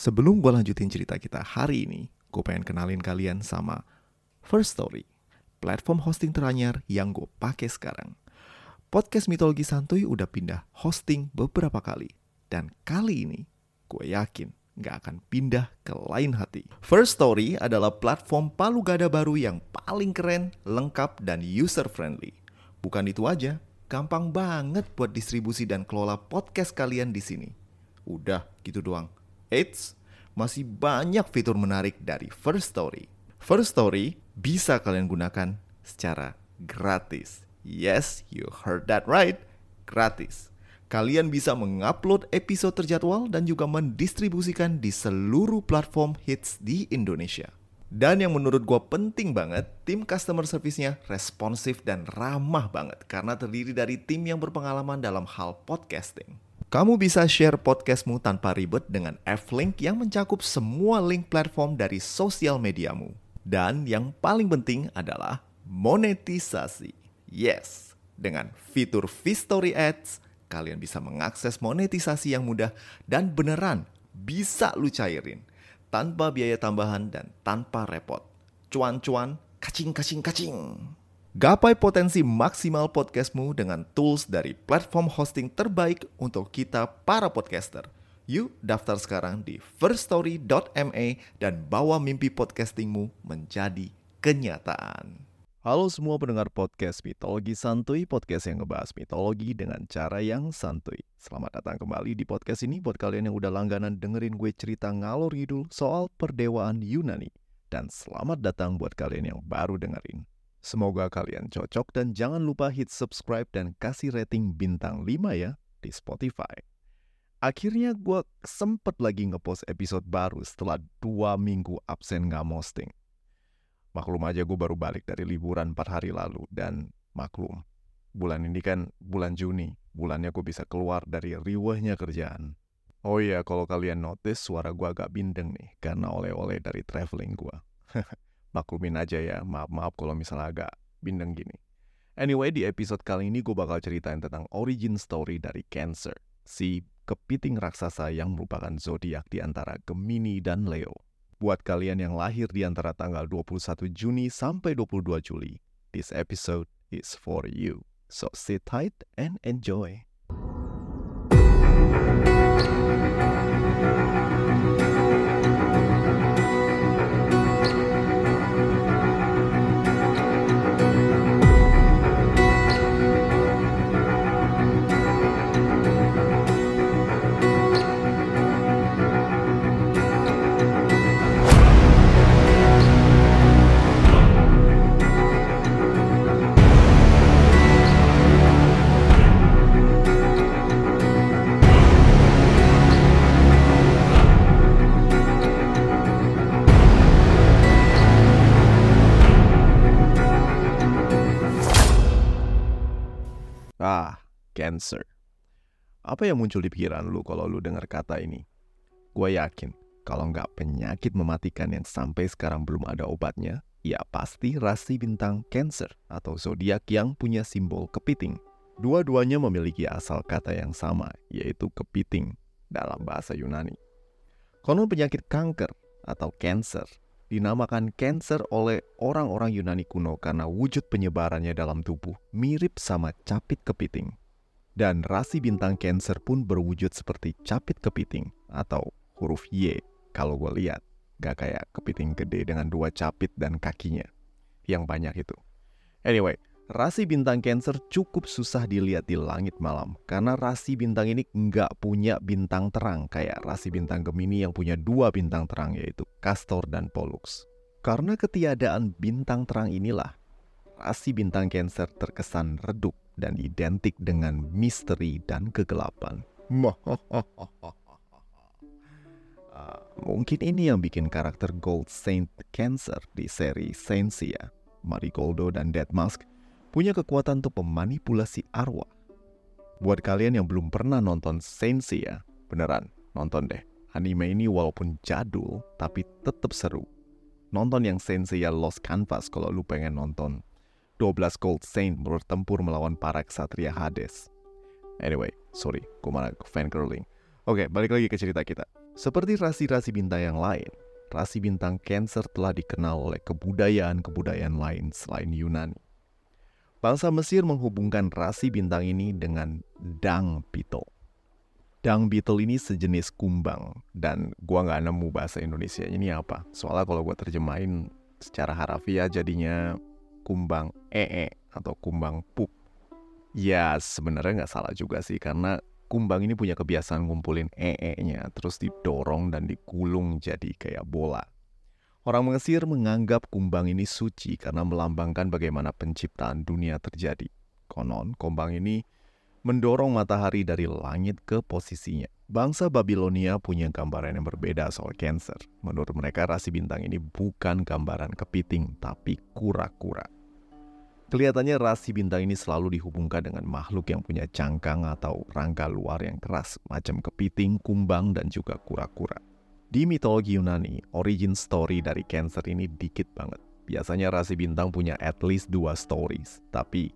Sebelum gue lanjutin cerita kita hari ini, gue pengen kenalin kalian sama First Story, platform hosting teranyar yang gue pakai sekarang. Podcast Mitologi Santuy udah pindah hosting beberapa kali, dan kali ini gue yakin gak akan pindah ke lain hati. First Story adalah platform palu gada baru yang paling keren, lengkap, dan user-friendly. Bukan itu aja, gampang banget buat distribusi dan kelola podcast kalian di sini. Udah gitu doang. Eits, masih banyak fitur menarik dari First Story. First Story bisa kalian gunakan secara gratis. Yes, you heard that right. Gratis. Kalian bisa mengupload episode terjadwal dan juga mendistribusikan di seluruh platform hits di Indonesia. Dan yang menurut gue penting banget, tim customer service-nya responsif dan ramah banget karena terdiri dari tim yang berpengalaman dalam hal podcasting. Kamu bisa share podcastmu tanpa ribet dengan F-Link yang mencakup semua link platform dari sosial mediamu. Dan yang paling penting adalah monetisasi. Yes, dengan fitur V-Story Ads, kalian bisa mengakses monetisasi yang mudah dan beneran bisa lu cairin tanpa biaya tambahan dan tanpa repot. Cuan-cuan, kacing-kacing-kacing. Gapai potensi maksimal podcastmu dengan tools dari platform hosting terbaik untuk kita para podcaster. Yuk daftar sekarang di firststory.me dan bawa mimpi podcastingmu menjadi kenyataan. Halo semua pendengar podcast Mitologi Santuy, podcast yang ngebahas mitologi dengan cara yang santuy. Selamat datang kembali di podcast ini buat kalian yang udah langganan dengerin gue cerita ngalor ngidul soal perdewaan Yunani. Dan selamat datang buat kalian yang baru dengerin. Semoga kalian cocok dan jangan lupa hit subscribe dan kasih rating bintang 5 ya di Spotify. Akhirnya gue sempet lagi ngepost episode baru setelah dua minggu absen nggak posting. Maklum aja gue baru balik dari liburan 4 hari lalu dan maklum. Bulan ini kan bulan Juni, bulannya gue bisa keluar dari riwahnya kerjaan. Oh iya, kalau kalian notice suara gue agak bindeng nih karena oleh-oleh dari traveling gue. maklumin aja ya. Maaf-maaf kalau misalnya agak bindeng gini. Anyway, di episode kali ini gue bakal ceritain tentang origin story dari Cancer, si kepiting raksasa yang merupakan zodiak di antara Gemini dan Leo. Buat kalian yang lahir di antara tanggal 21 Juni sampai 22 Juli, this episode is for you. So sit tight and enjoy. Cancer. Apa yang muncul di pikiran lu kalau lu dengar kata ini? Gue yakin, kalau nggak penyakit mematikan yang sampai sekarang belum ada obatnya, ya pasti rasi bintang Cancer atau zodiak yang punya simbol kepiting. Dua-duanya memiliki asal kata yang sama, yaitu kepiting dalam bahasa Yunani. Konon penyakit kanker atau cancer dinamakan cancer oleh orang-orang Yunani kuno karena wujud penyebarannya dalam tubuh mirip sama capit kepiting. Dan rasi bintang cancer pun berwujud seperti capit kepiting atau huruf Y kalau gue lihat. Gak kayak kepiting gede dengan dua capit dan kakinya. Yang banyak itu. Anyway, Rasi bintang Cancer cukup susah dilihat di langit malam karena rasi bintang ini nggak punya bintang terang kayak rasi bintang Gemini yang punya dua bintang terang yaitu Castor dan Pollux. Karena ketiadaan bintang terang inilah, rasi bintang Cancer terkesan redup dan identik dengan misteri dan kegelapan. Uh, mungkin ini yang bikin karakter Gold Saint Cancer di seri Saintsia, Marigoldo dan Dead Mask punya kekuatan untuk memanipulasi arwah. Buat kalian yang belum pernah nonton Sensei ya, beneran, nonton deh. Anime ini walaupun jadul, tapi tetap seru. Nonton yang Sensei ya Lost Canvas kalau lu pengen nonton 12 Gold Saint bertempur melawan para ksatria Hades. Anyway, sorry, gue malah fan girling. Oke, balik lagi ke cerita kita. Seperti rasi-rasi bintang yang lain, rasi bintang Cancer telah dikenal oleh kebudayaan-kebudayaan lain selain Yunani. Bangsa Mesir menghubungkan rasi bintang ini dengan Dang Beetle. Dang Beetle ini sejenis kumbang dan gua nggak nemu bahasa Indonesia ini apa. Soalnya kalau gua terjemahin secara harafiah jadinya kumbang ee atau kumbang pup. Ya sebenarnya nggak salah juga sih karena kumbang ini punya kebiasaan ngumpulin ee-nya terus didorong dan digulung jadi kayak bola. Orang Mesir menganggap kumbang ini suci karena melambangkan bagaimana penciptaan dunia terjadi. Konon, kumbang ini mendorong matahari dari langit ke posisinya. Bangsa Babilonia punya gambaran yang berbeda soal Cancer. Menurut mereka, rasi bintang ini bukan gambaran kepiting, tapi kura-kura. Kelihatannya rasi bintang ini selalu dihubungkan dengan makhluk yang punya cangkang atau rangka luar yang keras, macam kepiting, kumbang, dan juga kura-kura. Di mitologi Yunani, origin story dari Cancer ini dikit banget. Biasanya rasi bintang punya at least dua stories, tapi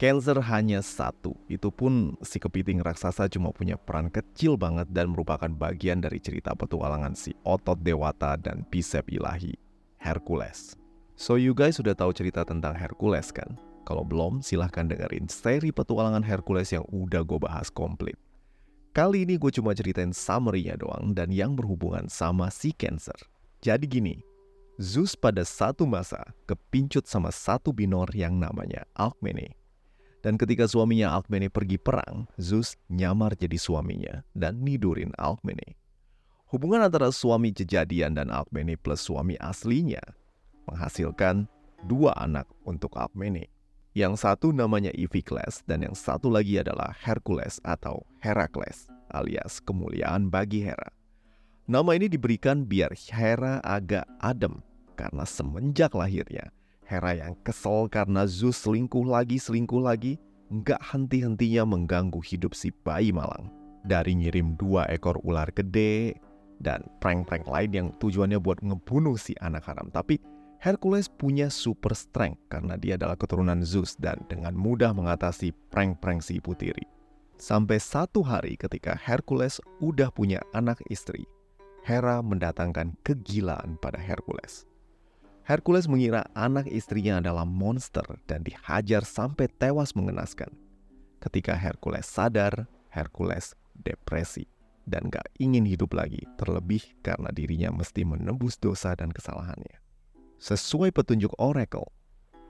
Cancer hanya satu. Itu pun si kepiting raksasa cuma punya peran kecil banget dan merupakan bagian dari cerita petualangan si otot dewata dan bisep ilahi, Hercules. So you guys sudah tahu cerita tentang Hercules kan? Kalau belum, silahkan dengerin seri petualangan Hercules yang udah gue bahas komplit. Kali ini gue cuma ceritain summary-nya doang dan yang berhubungan sama si Cancer. Jadi gini, Zeus pada satu masa kepincut sama satu binor yang namanya Alkmene. Dan ketika suaminya Alkmene pergi perang, Zeus nyamar jadi suaminya dan nidurin Alkmene. Hubungan antara suami kejadian dan Alkmene plus suami aslinya menghasilkan dua anak untuk Alkmene. Yang satu namanya Iphicles dan yang satu lagi adalah Hercules atau Herakles alias kemuliaan bagi Hera. Nama ini diberikan biar Hera agak adem karena semenjak lahirnya Hera yang kesel karena Zeus selingkuh lagi selingkuh lagi nggak henti-hentinya mengganggu hidup si bayi malang. Dari ngirim dua ekor ular gede dan prank-prank lain yang tujuannya buat ngebunuh si anak haram. Tapi Hercules punya super strength karena dia adalah keturunan Zeus dan dengan mudah mengatasi prank-prank si tiri. Sampai satu hari ketika Hercules udah punya anak istri, Hera mendatangkan kegilaan pada Hercules. Hercules mengira anak istrinya adalah monster dan dihajar sampai tewas mengenaskan. Ketika Hercules sadar, Hercules depresi dan gak ingin hidup lagi, terlebih karena dirinya mesti menebus dosa dan kesalahannya. Sesuai petunjuk Oracle,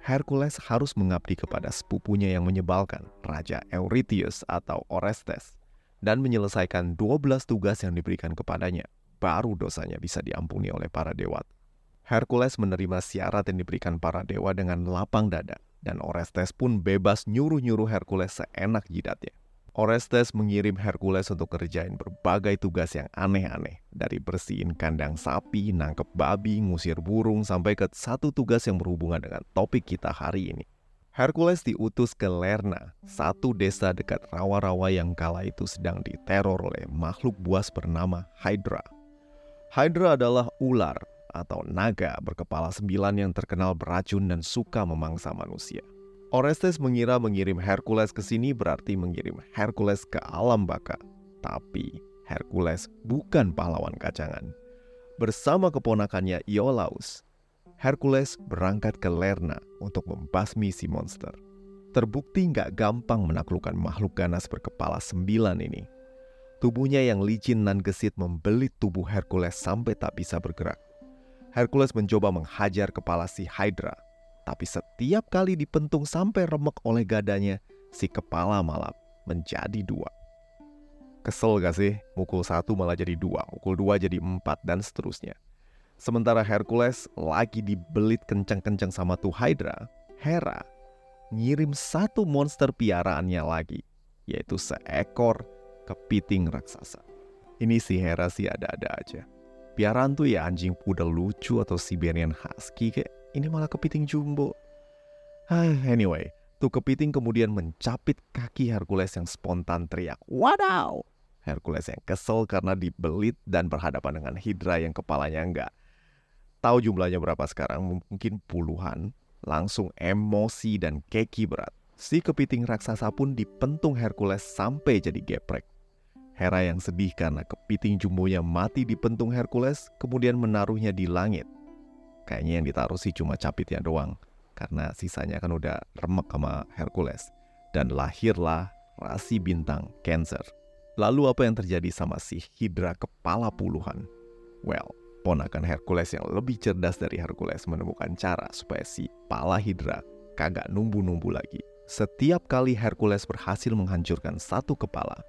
Hercules harus mengabdi kepada sepupunya yang menyebalkan, Raja Eurystheus atau Orestes, dan menyelesaikan 12 tugas yang diberikan kepadanya. Baru dosanya bisa diampuni oleh para dewa. Hercules menerima syarat yang diberikan para dewa dengan lapang dada, dan Orestes pun bebas nyuruh-nyuruh Hercules seenak jidatnya. Orestes mengirim Hercules untuk kerjain berbagai tugas yang aneh-aneh. Dari bersihin kandang sapi, nangkep babi, ngusir burung, sampai ke satu tugas yang berhubungan dengan topik kita hari ini. Hercules diutus ke Lerna, satu desa dekat rawa-rawa yang kala itu sedang diteror oleh makhluk buas bernama Hydra. Hydra adalah ular atau naga berkepala sembilan yang terkenal beracun dan suka memangsa manusia. Orestes mengira mengirim Hercules ke sini berarti mengirim Hercules ke alam baka. Tapi Hercules bukan pahlawan kacangan. Bersama keponakannya Iolaus, Hercules berangkat ke Lerna untuk membasmi si monster. Terbukti nggak gampang menaklukkan makhluk ganas berkepala sembilan ini. Tubuhnya yang licin dan gesit membelit tubuh Hercules sampai tak bisa bergerak. Hercules mencoba menghajar kepala si Hydra, tapi setiap kali dipentung sampai remek oleh gadanya, si kepala malah menjadi dua. Kesel gak sih? Mukul satu malah jadi dua, mukul dua jadi empat, dan seterusnya. Sementara Hercules lagi dibelit kencang-kencang sama tuh Hydra, Hera ngirim satu monster piaraannya lagi, yaitu seekor kepiting raksasa. Ini si Hera sih ada-ada aja. Piaraan tuh ya anjing pudel lucu atau Siberian Husky kayak ini malah kepiting jumbo. Anyway, tuh kepiting kemudian mencapit kaki Hercules yang spontan teriak, Wadaw! Hercules yang kesel karena dibelit dan berhadapan dengan Hydra yang kepalanya enggak. Tahu jumlahnya berapa sekarang? Mungkin puluhan. Langsung emosi dan keki berat. Si kepiting raksasa pun dipentung Hercules sampai jadi geprek. Hera yang sedih karena kepiting jumbonya mati di pentung Hercules, kemudian menaruhnya di langit. Kayaknya yang ditaruh sih cuma capitnya doang, karena sisanya kan udah remek sama Hercules. Dan lahirlah rasi bintang Cancer. Lalu apa yang terjadi sama si Hydra kepala puluhan? Well, ponakan Hercules yang lebih cerdas dari Hercules menemukan cara supaya si pala Hydra kagak numbu-numbu lagi. Setiap kali Hercules berhasil menghancurkan satu kepala,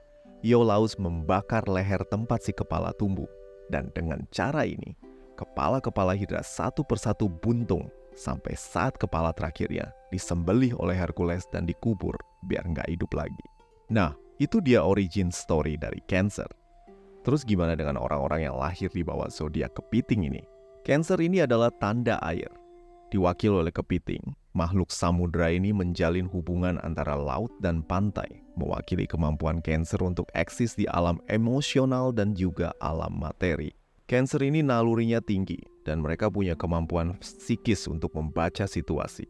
Iolaus membakar leher tempat si kepala tumbuh. Dan dengan cara ini, kepala-kepala Hydra satu persatu buntung sampai saat kepala terakhirnya disembelih oleh Hercules dan dikubur biar nggak hidup lagi. Nah, itu dia origin story dari Cancer. Terus gimana dengan orang-orang yang lahir di bawah zodiak kepiting ini? Cancer ini adalah tanda air. Diwakil oleh kepiting, makhluk samudra ini menjalin hubungan antara laut dan pantai, mewakili kemampuan Cancer untuk eksis di alam emosional dan juga alam materi. Cancer ini nalurinya tinggi dan mereka punya kemampuan psikis untuk membaca situasi.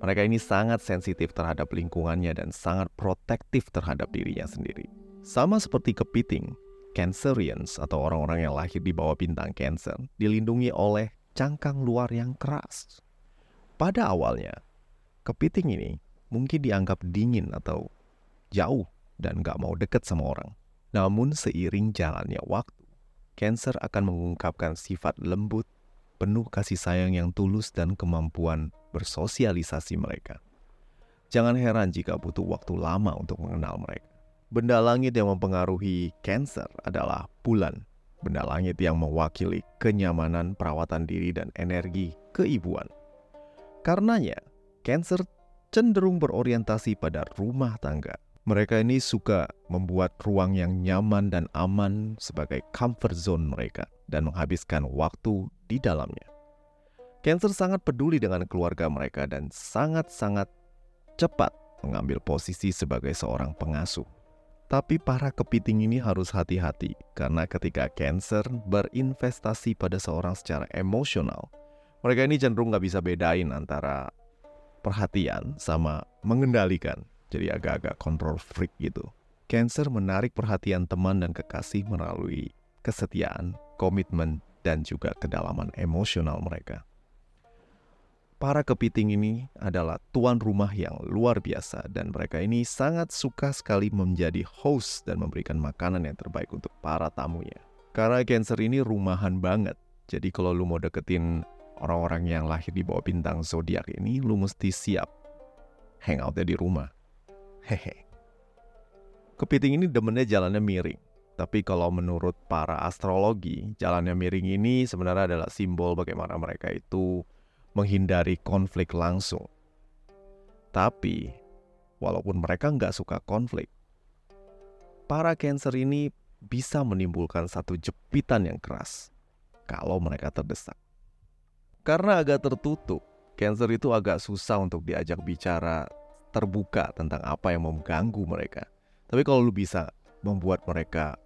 Mereka ini sangat sensitif terhadap lingkungannya dan sangat protektif terhadap dirinya sendiri. Sama seperti kepiting, Cancerians atau orang-orang yang lahir di bawah bintang Cancer dilindungi oleh cangkang luar yang keras. Pada awalnya, kepiting ini mungkin dianggap dingin atau jauh dan gak mau deket sama orang. Namun seiring jalannya waktu, Cancer akan mengungkapkan sifat lembut, penuh kasih sayang yang tulus dan kemampuan bersosialisasi mereka. Jangan heran jika butuh waktu lama untuk mengenal mereka. Benda langit yang mempengaruhi Cancer adalah bulan. Benda langit yang mewakili kenyamanan, perawatan diri, dan energi keibuan. Karenanya, Cancer cenderung berorientasi pada rumah tangga. Mereka ini suka membuat ruang yang nyaman dan aman sebagai comfort zone mereka dan menghabiskan waktu di dalamnya. Cancer sangat peduli dengan keluarga mereka dan sangat-sangat cepat mengambil posisi sebagai seorang pengasuh. Tapi para kepiting ini harus hati-hati karena ketika Cancer berinvestasi pada seorang secara emosional, mereka ini cenderung nggak bisa bedain antara perhatian sama mengendalikan. Jadi agak-agak control freak gitu. Cancer menarik perhatian teman dan kekasih melalui kesetiaan, komitmen, dan juga kedalaman emosional mereka. Para kepiting ini adalah tuan rumah yang luar biasa dan mereka ini sangat suka sekali menjadi host dan memberikan makanan yang terbaik untuk para tamunya. Karena Cancer ini rumahan banget, jadi kalau lu mau deketin orang-orang yang lahir di bawah bintang zodiak ini, lu mesti siap hangoutnya di rumah. Hehe. Kepiting ini demennya jalannya miring. Tapi kalau menurut para astrologi, jalannya miring ini sebenarnya adalah simbol bagaimana mereka itu menghindari konflik langsung. Tapi, walaupun mereka nggak suka konflik, para Cancer ini bisa menimbulkan satu jepitan yang keras kalau mereka terdesak. Karena agak tertutup, Cancer itu agak susah untuk diajak bicara terbuka tentang apa yang mengganggu mereka. Tapi kalau lu bisa membuat mereka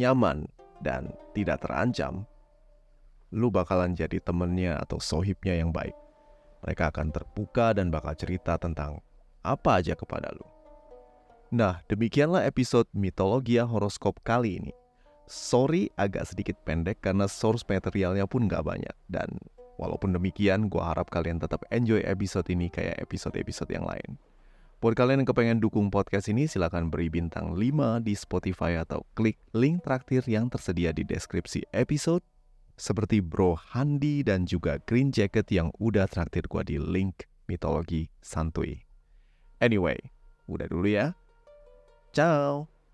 nyaman dan tidak terancam, lu bakalan jadi temennya atau sohibnya yang baik. Mereka akan terbuka dan bakal cerita tentang apa aja kepada lu. Nah, demikianlah episode Mitologia Horoskop kali ini. Sorry agak sedikit pendek karena source materialnya pun gak banyak. Dan walaupun demikian, gue harap kalian tetap enjoy episode ini kayak episode-episode yang lain. Buat kalian yang kepengen dukung podcast ini, silahkan beri bintang 5 di Spotify atau klik link traktir yang tersedia di deskripsi episode seperti Bro Handi dan juga Green Jacket yang udah traktir gua di link mitologi santuy. Anyway, udah dulu ya. Ciao.